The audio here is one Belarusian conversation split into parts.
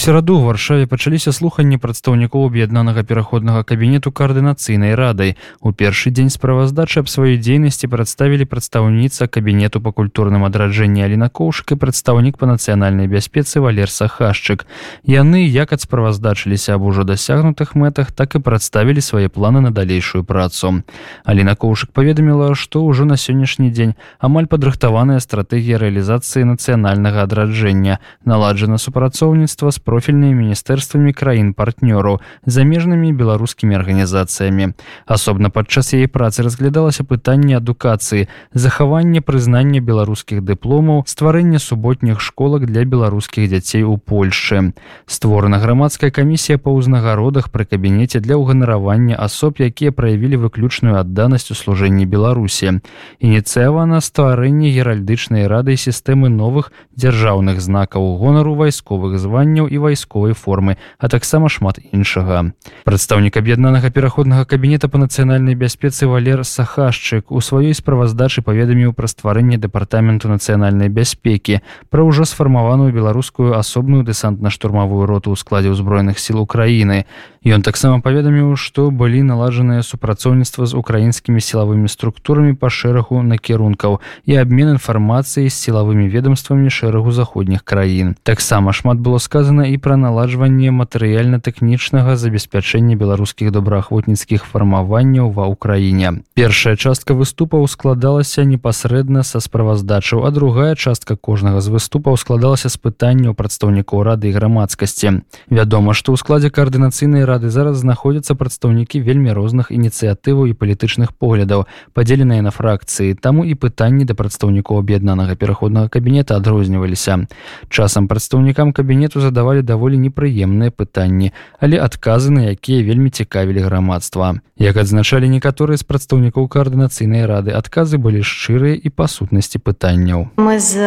Сераду ў варшаве пачаліся слуханні прадстаўнікоў аб'яднанага пераходнага кабінету каардынацыйнай радай у першы дзень справаздачы аб сваёй дзейнасці прадставілі прадстаўніца кабінету па культурным адраджэнні алінакоўшк і прадстаўнік па нацыянальнай бяспецы валер сахашчык. Яны як ад справаздачыліся аб ужо дасягнутых мэтах так і прадставілі свае планы на далейшую працу. Алінакоўшык паведаміла што ўжо на сённяшні дзень амаль падрыхтаваная стратэгія рэалізацыі нацыянальнага адраджэння. Наладжана супрацоўніцтва з профільнымі міністэрствамі краін партнёраў замежнымі беларускімі арганізацыямі. Асобна падчас яе працы разглядалася пытанне адукацыі захаванне прызнання беларускіх дыпломаў стварэння суботніх школак для беларускіх дзяцей у польльшы створана грамадская камісія па ўзнагародах пры кабінеце для ўганаравання асоб якія праявілі выключную адданасць у служэнні беларусі. Ініцыявана стварэнне геральдычнай рады сістэмы новых дзяржаўных знакаў гонару вайсковых званняў і вайсковай формы а таксама шмат іншага прадстаўнік аб'яднанага пераходнага кабінета па нацыянальнай бяспецы валер сахашчык у сваёй справаздачы паведаміў пра стварэнне дэпартаменту нацыянальнай бяспекі пра ўжо сфармаваную беларускую асобную дэсантна-штурмавую роту ў складзе ўзброеных сіл украіны Ён таксама паведаміў, што былі наладжаныя супрацоўніцтва з украінскімі сілавымі структурамі па шэрагу накірункаў і абмен інфармацыі з сілавымі ведомствамі шэрагу заходніх краін. Таксама шмат было сказана і пра наладжванне матэрыяльна-тэхнічнага забеспячэння беларускіх добраахвотніцкіх фармаванняў ва ўкраіне. Першая частка выступаў складалася непасрэдна са справаздачаў, а другая частка кожнага з выступаў складалася з пытанняў прадстаўнікоў рады і грамадскасці. Вядома, што ў складзе каардынацыйнай рады зараз знаходзяцца прадстаўнікі вельмі розных ініцыятываў і палітычных поглядаў падзеленыя на фракцыі таму і пытанні да прадстаўнікоў аб'яднанага пераходнага кабінета адрозніваліся часам прадстаўнікам кабінету задавалі даволі непрыемныя пытанні але адказы на якія вельмі цікавілі грамадства. Як адзначалі некаторыя з прадстаўнікоў каардынацыйнай рады адказы былі шчырыя і па сутнасці пытанняў. Мы з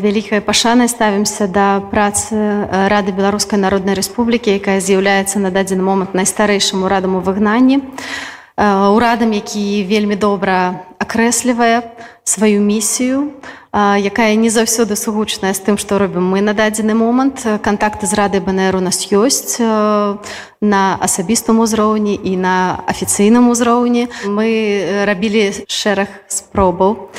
вялікай пашанай ставімся да працы рады беларускай народнай рэспублікі якая з'яўляецца на дадзены момант найстарэйшым урадам у выгнанні. Урадам які вельмі добра акрэслівае сваю місію якая не заўсёды сугучная з тым што робім мы на дадзены момант. Кантакты з радай бнр у нас ёсць на асабістым узроўні і на афіцыйным узроўні. Мы рабілі шэраг спробаў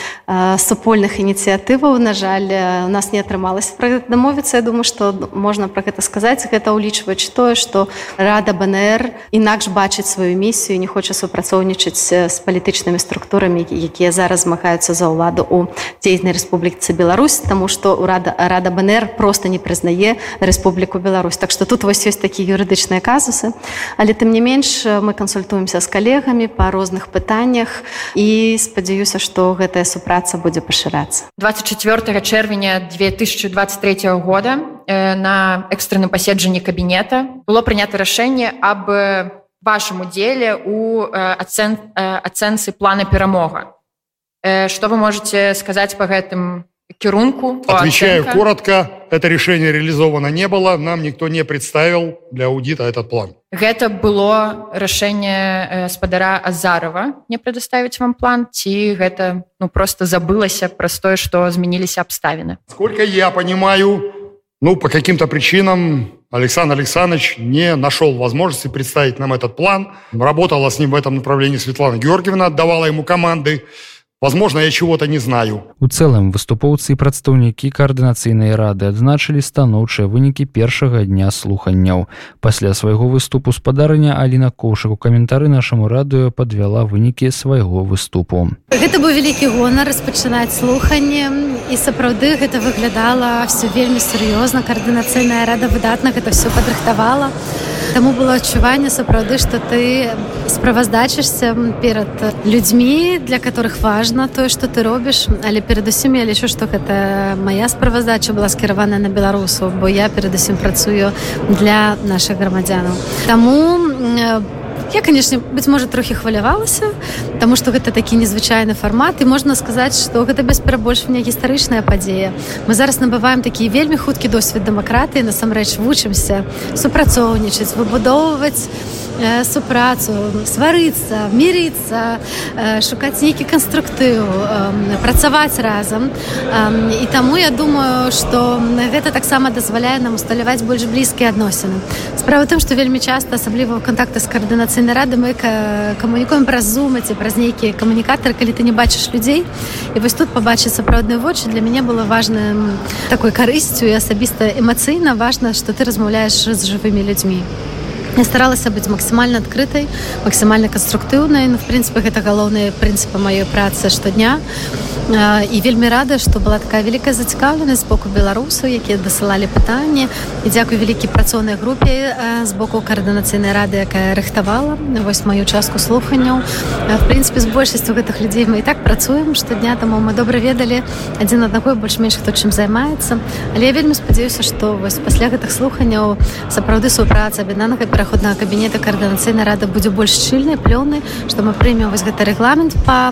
супольных ініцыятываў. На жаль у нас не атрымалася пра дамовіцца. Я думаю што можна пра гэта сказаць. Гэта ўлічваць тое што рада бнр інакш бачыць сваю місію не хоча супрацоўнічаць з палітычнымі структурамі якія зараз змагаюцца за ўладу у дзейнай рэспубліцы Беларусь таму што рада рада бнр просто не прызнае рэспубліку Беларусь. Так што тут вось ёсць такі юрыдычныя казусы. Але тым не менш мы кансультуемся з калегамі па розных пытаннях і спадзяюся што гэтая супраца будзе пашырацца. 24 чэрвеня 2023 года на экстранным паседжанні кабінета было прынята рашэнне аб вашем удзеле у ацэн ацэнцы плана перамога что вы можете сказаць по гэтым кірунку отвечаю оценка. коротко. Это решение реализовано не было нам никто не представил для аудита этот план. Гэта было рашэнне спадара азарова не предоставить вам план ці гэта ну просто забылася про тое что змяніліся абставины сколько я понимаю ну по каким-то причинам александр александрович не нашел возможности представить нам этот план. Работала с ним в этом направлении светлана георгиевна отдавала ему команды Возможно, я чего-то не знаю. У цэлым выступоўцы і прадстаўнікі каардынацыйнай рады адзначылі станоўчыя вынікі першага дня слуханняў. Пасля свайго выступу спадарня Аліна Коўшак у каментары нашаму радыё падвяла вынікі свайго выступу. Гэта быў вялікі гонар распачынаць слуханне і сапраўды гэта выглядала все вельмі сур'ёзна каардынацыйная рада выдатна гэта все падрыхтавала. Таму было адчуванне сапраўды, што ты справаздачышся перад людзьмі, для которых важна тое, што ты робіш, але перадусім я лічу, што гэта моя справаздача была скіраваная на беларусаў, бо я перадусім працую для наших грамадзянаў. Таму Я, конечно, быть можа трохі хвалявалася, Таму што гэта такі незвычайны фармат і можна сказаць, што гэта без перабольшвання гістарычная падзея. Мы зараз набываем такі вельмі хуткі досвед дэмакратыі, насамрэч вучымся супрацоўнічаць, выбудоўваць супрацу сварыцца мірыцца шукаць нейкі канструктыў працаваць разам і таму я думаю что гэта таксама дазваляе нам усталяваць больш блізкія адносіны справа тым што вельмі часта асабліва ў кантакты з каардынацыйнай рады мы камунікуем праз зумы ці праз нейкія камунікатары калі ты не бачыш людзей і вось тут пабачыць сапраўдныя вочы для мяне было важным такой карысцю і асабіста эмацыйна важна што ты размаўляеш з жывымі людзьмі Я старалася быць максімальна адкрытай максімальна канструктыўнай. Ну, в прынцыпе гэта галоўныя прынцыпы маёй працы штодня. І вельмі рада што была такая вялікая зацікаўленасць з боку беларусаў якія дасылалі пытанні. І дзякуй вялікі працоўнай групе з боку каардынацыйнай рады якая рыхтавала вось маю частку слуханняў. В прынцыпе з большасцю гэтых людзей мы і так працуем штодня таму мы добра ведалі адзін аднаго больш-менш хто чым займаецца. Але я вельмі спадзяюся што вось пасля гэтых слуханняў сапраўды супраца аб'яднанага пераходнага кабінета каардынацыйнай рады будзе больш шчыльнай плённы што мы прымем вось гэты рэгламент па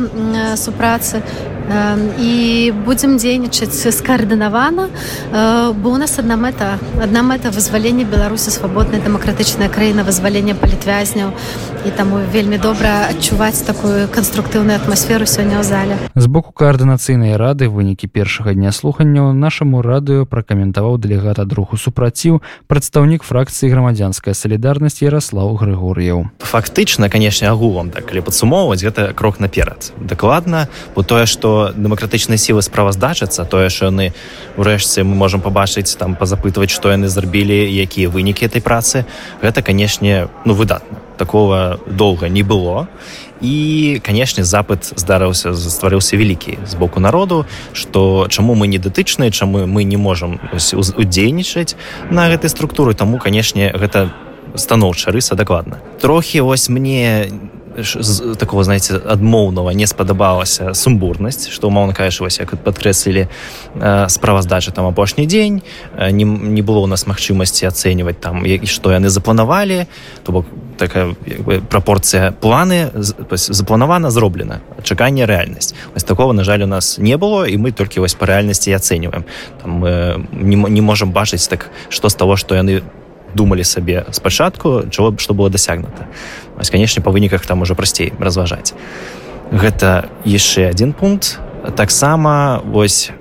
супрацы і будзем дзейнічаць скаардынавана бо у нас одна мэта одна мэта вызвалення беларусі свабодная дэмакратычная краіна вызвалення палітвязняў і таму вельмі добра адчуваць такую канструктыўную атмасферу сёння ў зале. З боку каардынацыйнай рады вынікі першага дня слуханняў нашаму радыё пракаментаваў дэлегата друху супраціў прадстаўнік фракцыі грамадзянская салідарнасць ярослаў грыгор'яў фактычна канешне агулам так калі падсумоўваць гэта крок наперад. Дакладна бо тое што дэмакратычныя сілы справаздачацца тое що яны урэшце мы можемм пабачыць там пазапытваць што яны зрабілі якія вынікі этой працы гэта канешне ну выдатна такого доўга не было і канешне запыт здарыўся стварыўся вялікі з боку народу што чаму мы не датычныя чаму мы не можемм удзейнічаць на гэтай структуры таму канешне гэта станоўча рыса дакладна трохі вось мне не з такого знаете адмоўнага не спадабалася сумбурнасць што умоўна кажаш вось як падкрэслілі справаздача там апошні дзень не, не было у нас магчымасці ацэньваць там і што яны запланавалі то бок такая прапорцыя планы запланавана зроблена чаканне рэальнасць. Вось такого на жаль у нас не было і мы толькі вось па рэальнасці ацэньваем. Там мы не, не можемм бачыць так што з таго што яны думалі сабе спачатку чого што было дасягнута. Вось, канешне па выніках там уже прасцей разважаць. Гэта яшчэ один пункт. Таксама вось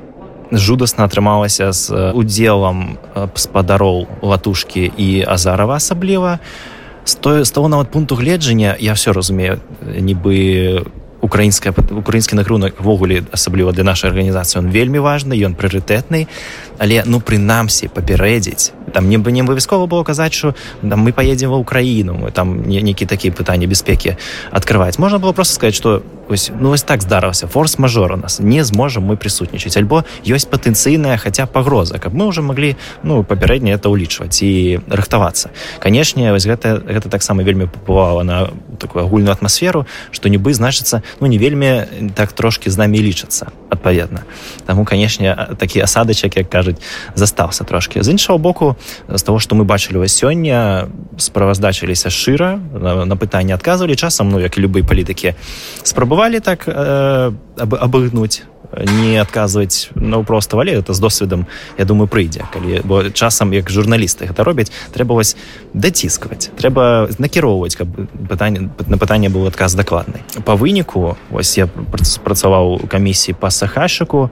жудасна атрымалася з удзелам спадароў латушкі і азарова асабліва. З того нават пункту гледжання я все разумею нібы украінская украінскі накрунак ввогуле асабліва для нашай арганізацыі он вельмі важны ён прыярытэтны але ну прынамсі папярэдзіць. Там не бы не абавязкова было казаць что там мы поедем ва ўкраіну мы там не нейкі такія пытанні бяспекі открываць можна было просто сказать что ось ну вось так здараўся форс-мажор у нас не зможам мы прысутнічаць. Альбо ёсць патэнцыйная хаця пагроза каб мы уже могли ну папярэдне это ўлічваць і рыхтавацца. Канешне вось гэта гэта таксама вельмі папувала на такую агульную атмасферу что нібы значыцца ну не вельмі так трошки з намі лічацца адпаведна. Таму канешне такі асадачак як кажуць застаўся трошки з іншого боку з того что мы бачылі вас сёння справаздачыліся шчыра на, на пытанне адказвалі. Часам ну як і любыя палітыкі спрабавалі так э, абыгнуць не адказваць наўпрост вале это з досведам я думаю прыйдзе калі бо часам як журналісты гэта робяць трэба вось даціскваць трэба накіроўваць каб пытанне на пытанне быў адказ дакладны. По выніку вось я працаваў у камісіі па сахашыку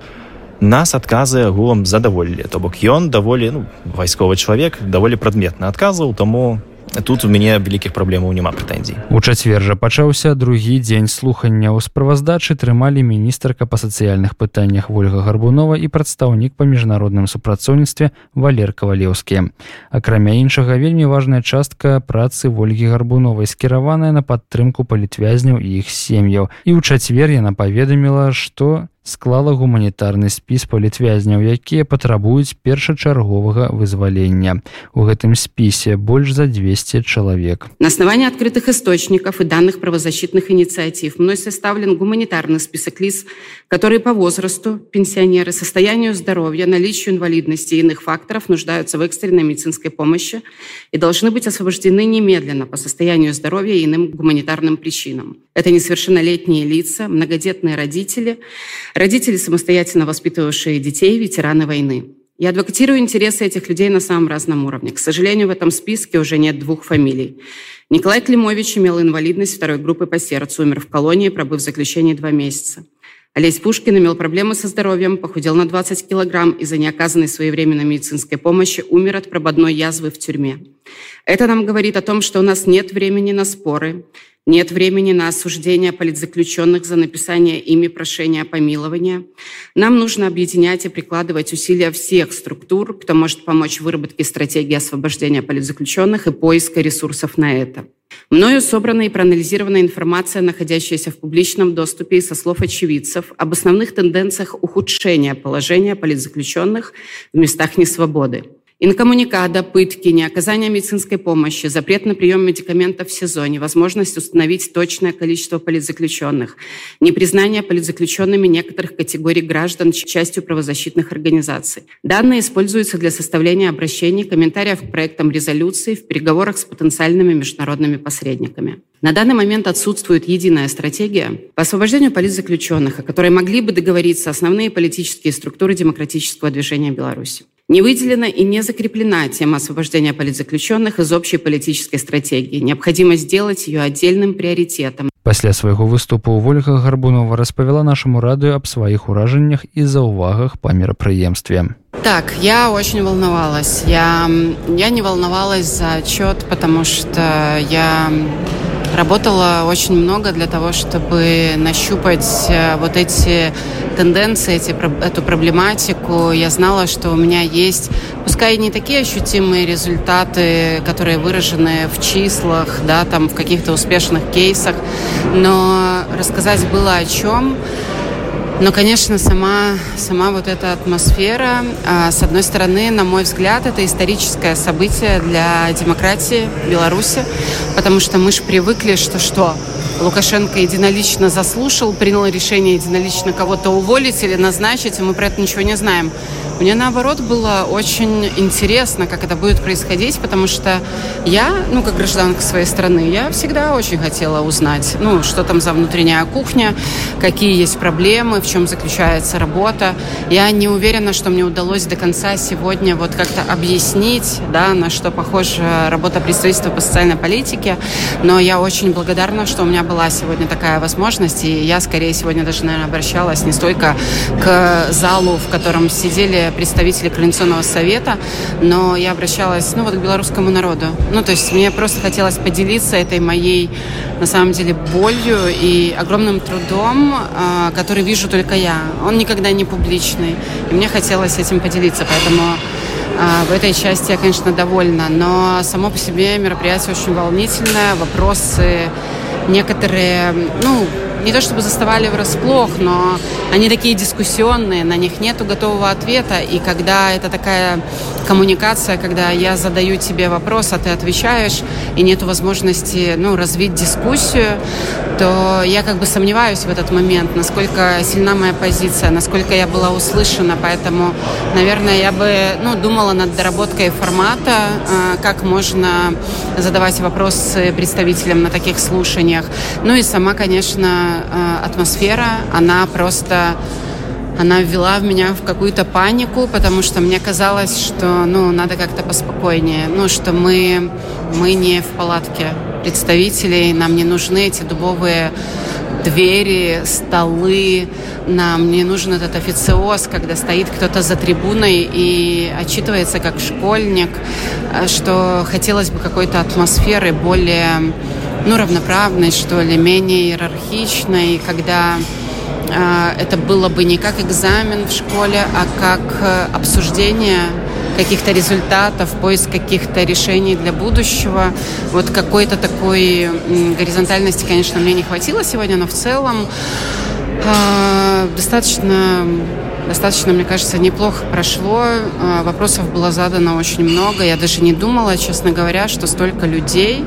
нас адказы агулам задаволілі. То бок ён даволі ну, вайсковы чалавек даволі прадметна адказваў таму тут у мяне вялікіх праблемаў няма прэтэнзій. У чацвер жа пачаўся другі дзень слухання ў справаздачы трымалі міністрка па сацыяльных пытаннях ольга гарбунова і прадстаўнік па міжнародным супрацоўніцтве валер кавалеўскі. Акрамя іншага вельмі важная частка працы ольгі гарбуновай скіраваная на падтрымку палітвязняў і іх сем'яў. І ў чацвер яна паведаміла што склала гуманітарны спіс палітвязняў, якія патрабуюць першачарговага вызвалення. У гэтым спісе больш за 200 человек. На основании открытых источников и данных правозащитных инициатив мной составлен гуманитарный список лиц, которые по возрасту, пенсионеры, состоянию здоровья, наличию инвалидности и иных факторов нуждаются в экстренной медицинской помощи и должны быть освобождены немедленно по состоянию здоровья и иным гуманитарным причинам. Это несовершеннолетние лица, многодетные родители, родители, самостоятельно воспитывавшие детей, ветераны войны. Я адвокатирую интересы этих людей на самом разном уровне. К сожалению, в этом списке уже нет двух фамилий. Николай Климович имел инвалидность второй группы по сердцу, умер в колонии, пробыв в заключении два месяца. Олесь Пушкин имел проблемы со здоровьем, похудел на 20 килограмм из-за неоказанной своевременной медицинской помощи, умер от прободной язвы в тюрьме. Это нам говорит о том, что у нас нет времени на споры, нет времени на осуждение политзаключенных за написание ими прошения о помиловании. Нам нужно объединять и прикладывать усилия всех структур, кто может помочь в выработке стратегии освобождения политзаключенных и поиска ресурсов на это. Мною собрана и проанализирована информация, находящаяся в публичном доступе и со слов очевидцев об основных тенденциях ухудшения положения политзаключенных в местах несвободы. Инкоммуникада, пытки, неоказание медицинской помощи, запрет на прием медикаментов в сезоне, возможность установить точное количество политзаключенных, непризнание политзаключенными некоторых категорий граждан частью правозащитных организаций. Данные используются для составления обращений, комментариев к проектам резолюции в переговорах с потенциальными международными посредниками. На данный момент отсутствует единая стратегия по освобождению политзаключенных, о которой могли бы договориться основные политические структуры демократического движения Беларуси. Не выделена и не закреплена тема освобождения политзаключенных из общей политической стратегии. Необходимо сделать ее отдельным приоритетом. Пасля свайго выступу Вольга Гарбунова распавяла нашаму радыю аб сваіх уражаннях і заўвагах па мерапрыемстве. Так, я очень волновалась. Я, я не волновалась за отчет, потому что я работала очень много для того, чтобы нащупать э, вот эти тенденции, эти, эту проблематику. Я знала, что у меня есть, пускай не такие ощутимые результаты, которые выражены в числах, да, там в каких-то успешных кейсах, но рассказать было о чем. Но, конечно, сама, сама вот эта атмосфера, с одной стороны, на мой взгляд, это историческое событие для демократии Беларуси, потому что мы же привыкли, что что? Лукашенко единолично заслушал, принял решение единолично кого-то уволить или назначить, и мы про это ничего не знаем. Мне, наоборот, было очень интересно, как это будет происходить, потому что я, ну, как гражданка своей страны, я всегда очень хотела узнать, ну, что там за внутренняя кухня, какие есть проблемы, в чем заключается работа. Я не уверена, что мне удалось до конца сегодня вот как-то объяснить, да, на что похожа работа представительства по социальной политике, но я очень благодарна, что у меня была сегодня такая возможность, и я скорее сегодня даже, наверное, обращалась не столько к залу, в котором сидели представители Координационного совета, но я обращалась, ну, вот к белорусскому народу. Ну, то есть мне просто хотелось поделиться этой моей, на самом деле, болью и огромным трудом, а, который вижу только я. Он никогда не публичный, и мне хотелось этим поделиться, поэтому а, в этой части я, конечно, довольна, но само по себе мероприятие очень волнительное, вопросы некоторые, ну, не то чтобы заставали врасплох, но они такие дискуссионные, на них нету готового ответа. И когда это такая коммуникация, когда я задаю тебе вопрос, а ты отвечаешь, и нету возможности ну, развить дискуссию, то я как бы сомневаюсь в этот момент, насколько сильна моя позиция, насколько я была услышана. Поэтому, наверное, я бы ну, думала над доработкой формата, а, как можно задавать вопросы представителям на таких слушаниях. Ну и сама, конечно, Э, атмосфера, она просто она ввела в меня в какую-то панику, потому что мне казалось, что ну, надо как-то поспокойнее, ну, что мы, мы не в палатке представителей, нам не нужны эти дубовые двери, столы, нам не нужен этот официоз, когда стоит кто-то за трибуной и отчитывается как школьник, э, что хотелось бы какой-то атмосферы более ну, равноправной, что ли, менее иерархичной, когда э, это было бы не как экзамен в школе, а как э, обсуждение каких-то результатов, поиск каких-то решений для будущего. Вот какой-то такой горизонтальности, конечно, мне не хватило сегодня, но в целом э, достаточно достаточно, мне кажется, неплохо прошло. Э, вопросов было задано очень много. Я даже не думала, честно говоря, что столько людей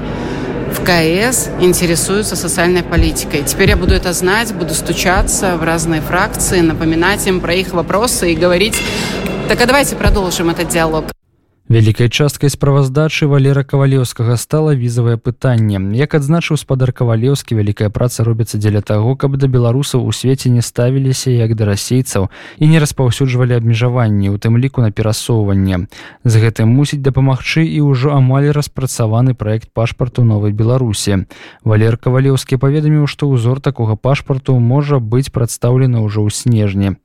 КС интересуются социальной политикой. Теперь я буду это знать, буду стучаться в разные фракции, напоминать им про их вопросы и говорить, так а давайте продолжим этот диалог. Вялікай часткай справаздачы валера кавалеўскага стала візавае пытанне. Як адзначыў спадар кавалеўскі вялікая праца робіцца дзеля таго, каб да беларусаў у свеце не ставіліся як да расейцаў і не распаўсюджвалі абмежаванні, у тым ліку на перасоўванне. З гэтым мусіць дапамагчы і ўжо амаль распрацаваны праект пашпарту новай Беларусі. Валер кавалеўскі паведаміў, што ўзор такога пашпарту можа быць прадстаўлены ўжо ў снежні.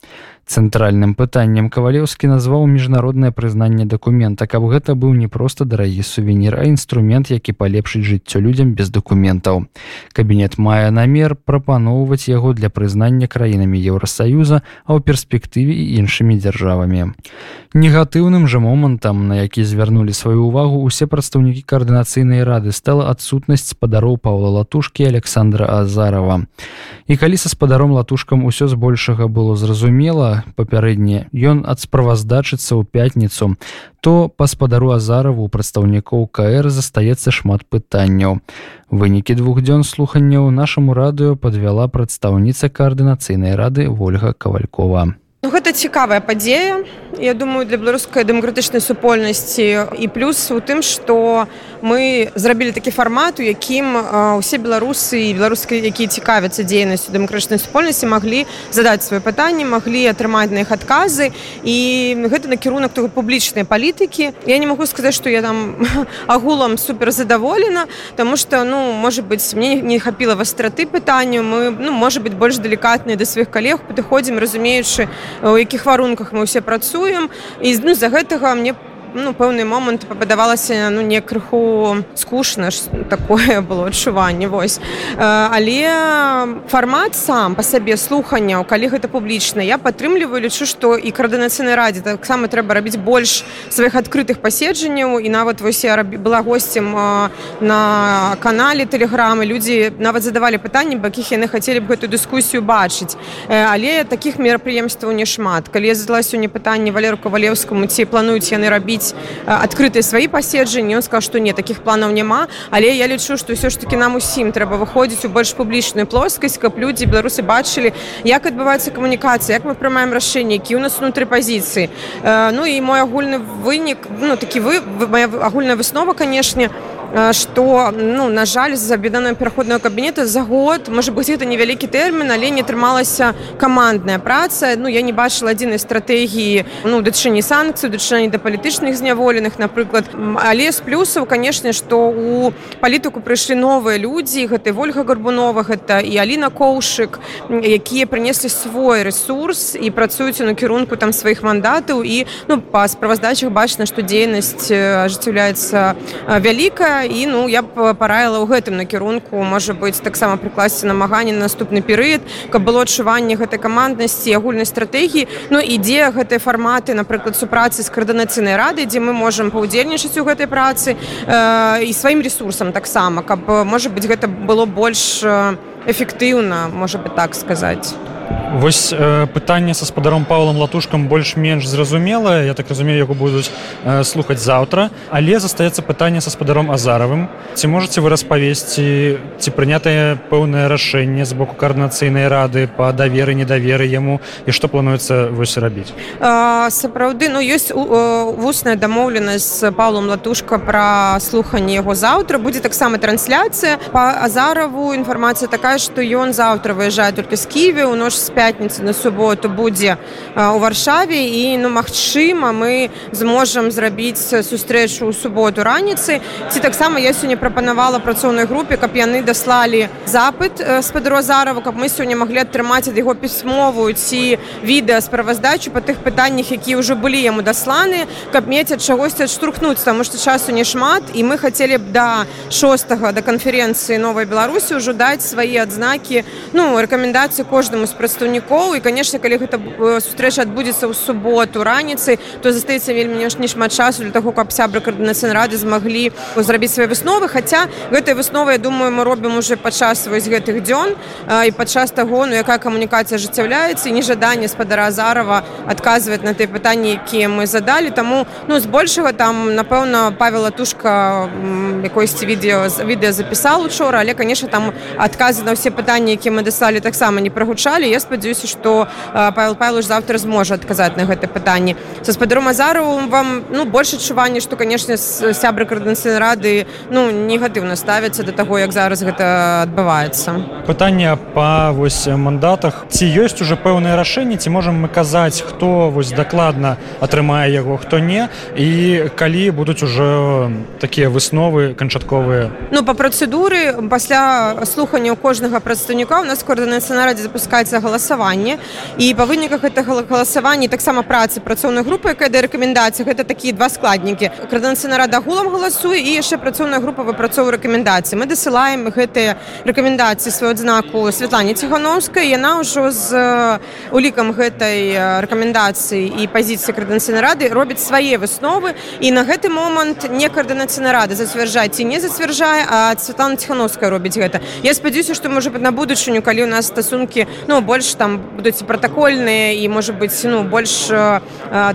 Цэнтральным пытаннем кавалеўскі назваў міжнароднае прызнанне дакумента, каб гэта быў не проста дарагі сувенір, а інструмент, які палепшыць жыццё людзям без дакументаў. Кабінет мае намер прапаноўваць яго для прызнання краінамі Еўросаюза, а ў перспектыве і іншымі дзяржавамі. Негатыўным жа момантам, на які звярнулі сваю ўвагу усе прадстаўнікі каардынацыйнай рады стала адсутнасць спадароў Паўла латушкі Александра Азарова. І калі са спадаром латушкам усё збольшага было зразумела, папярэдне. Ён ад справаздачыцца ў пятніцу. То па спадару азараву прадстаўнікоў кр застаецца шмат пытанняў. Вынікі двух дзён слуханняў нашаму радыё падвяла прадстаўніца каардынацыйнай рады ольга кавалькова Ну, гэта цікавая падзея. Я думаю для беларускай дэмакратычнай супольнасці і плюс у тым што мы зрабілі такі фармат у якім усе беларусы і беларускай якія цікавяцца дзейнасцю дэмакратычнай супольнасці маглі задаць свае пытанні маглі атрымаць на іх адказы. І гэта накірунак того публічнай палітыкі. Я не могу сказаць што я там агулам супер задаволена тому что ну может быть мне не хапіла вастраты пытанню. Мы ну может быть больш далікатныя да сваіх калег. Падыходзім разумеючы у якіх варунках мы ўсе працуем. І ну, з-за гэтага мне ну, пэўны момант падавалася ну, не крыху скучна ж такое было адчуванне вось але фармат сам па сабе слуханняў калі гэта публічна я падтрымліваю лічу што і каардынацыйнай радзе таксама трэба рабіць больш сваіх адкрытых паседжанняў і нават вось я была госцем на канале тэлеграмы людзі нават задавалі пытанні якіх яны хацелі б гэтую дыскусію бачыць але таких мерапрыемстваў не шмат. Калі я задала сёння пытанне валеру кавалеўскаму ці плануюць яны рабіць рабіць адкрытыя свае паседжанні он сказал што не таких планаў няма але я лічу што ўсё ж таки нам усім трэба выходзіць у больш публічную плоскасць каб людзі беларусы бачылі як адбываецца камунікацыя як мы прымаем рашэнне які у нас унутры пазіцыі ну і мой агульны вынік ну такі вы моя агульная выснова канешне у что ну на жаль з абеданым пераходного кабінета за год может быть это невялікі тэрмін але не атрымалася камандная праца. Ну я не бачыла адзінай стратэгіі ну дачыні санкцыю дачынні да палітычных зняволеных напрыклад але з плюсаў канешне что у палітыку прыйшлі новыя людзі гэтай ольга гарбунова гэта і Аліна коўшык якія прынеслі свой ресурс і працуюць у накірунку там сваіх мандатаў і ну па справаздачах бачна што дзейнасць ажыццяўляецца вялікая і ну я б параіла ў гэтым накірунку. Можа быць таксама прыкласці намаганне на наступны перыяд каб было адчуванне гэтай каманднасці агульнай стратэгіі. Ну ідзе гэтыя фарматы напрыклад супрацы з каардынацыйнай рады дзе мы можемм паўдзельнічаць у гэтай працы э, і сваім ресурсам таксама каб можа быць гэта было больш эфектыўна можа бы так сказаць Вось э, пытанне са спадаром павлам латушкам больш-менш зразумелае я так разумею яго будуць э, слухаць заўтра. Але застаецца пытанне са спадаром азаравым. Ці можете вы распавесці ці прынятае пэўнае рашэнне з боку каардынацыйнай рады па даверы недаверы яму і што плануецца вось рабіць? Сапраўды ну ёсць вусная дамоўленасць з павлом латушка пра слуханне яго заўтра. Будзе таксама трансляцыя. Па азараву інфармацыя такая што ён заўтра выязджае толькі з ківе у нож з пятніцы на суботу будзе у варшаве. І ну магчыма мы зможам зрабіць сустрэчу ў суботу раніцы ці таксама я сёння прапанавала працоўнай групе каб яны даслалі запыт спадрозараву каб мы сёння маглі атрымаць ад яго пісьмовую ці відэа справаздачу па тых пытаннях якія ўжо былі яму дасланы каб мець ад чагосьці адштурхнуць таму што часу не шмат. І мы хацелі б да шостага да канферэнцыі новай беларусі ўжо даць свае адзнакі ну рэкамендацыі кожнаму з прадстаўнікаў кіраўнікоў і конечно калі гэта сустрэча адбудзецца ў суботу раніцай то застаецца вельмі не шмат часу для того каб сябры каардынацыйнай рады змаглі зрабіць свае высновы. Хаця гэтай высновы я думаю мы робім уже падчас вось гэтых дзён і падчас таго ну якая камунікацыя ажыццяўляецца нежаданне спадара азарова адказваць на тыя пытанні якія мы задалі. Таму ну збольшага там напэўна павела тушка якойсьці відео відэа запісал учора. Але конечно там адказы на ўсе пытанні які мы дасалі таксама не прагучалі. Я спадзяюся спадзяюся што павел павлович завтра зможа адказаць на гэта пытанне са спадаром азару вам ну больш адчуванне што канешне сябры кардынцыйнай рады ну негатыўна ставяцца да таго як зараз гэта адбываецца пытанне па вось мандатах. Ці ёсць уже пэўнае рашэнне ці можам мы казаць хто вось дакладна атрымае яго хто не і калі будуць ужо такія высновы канчатковыя ну по працэдуры пасля слухання кожнага прадстаўніка у нас коордынацыйна радзе запускаецца галасаванне і па выніках гэтага галасавання таксама працы працоўнай групы якая да рэкамендацыі гэта такія два складнікі. Крадэнцыйна рада гулам галасуе і яшчэ працоўная група выпрацоўвае рэкамендацыі. Мы дасылаем гэтыя рэкамендацыі сваю адзнаку Святлане ціхановскай яна ўжо з улікам гэтай рэкамендацыі і пазіцыі крадэнцыйнай рады робіць свае высновы. І на гэты момант не каардынацыйна рада зацвярджаць ці не зацвярджае а Святлана ціхановская робіць гэта. Я спадзяюся што можа быть на будучыню калі у нас стасункі ну больш там будуць пратакольныя і можа быть ну больш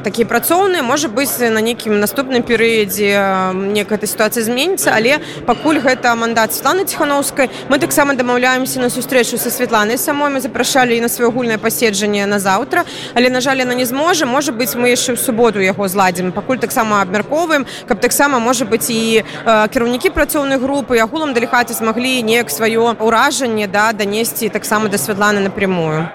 такія працоўныя можа быць на нейкім наступным перыядзе некая сітуацыя зменіцца але пакуль гэта мандат Святланы ціхановскай мы таксама дамаўляемся на сустрэчу са Святланай самой. Мы запрашалі і на сваё агульнае паседжанне на заўтра але на жаль яна не зможа можа быць мы яшчэ ў суботу яго зладзім пакуль таксама абмяркоўваем каб таксама можа быць і кіраўнікі працоўнай групы агулам даліхаці змаглі неяк сваё ўражанне да данесці таксама да святланы напрямую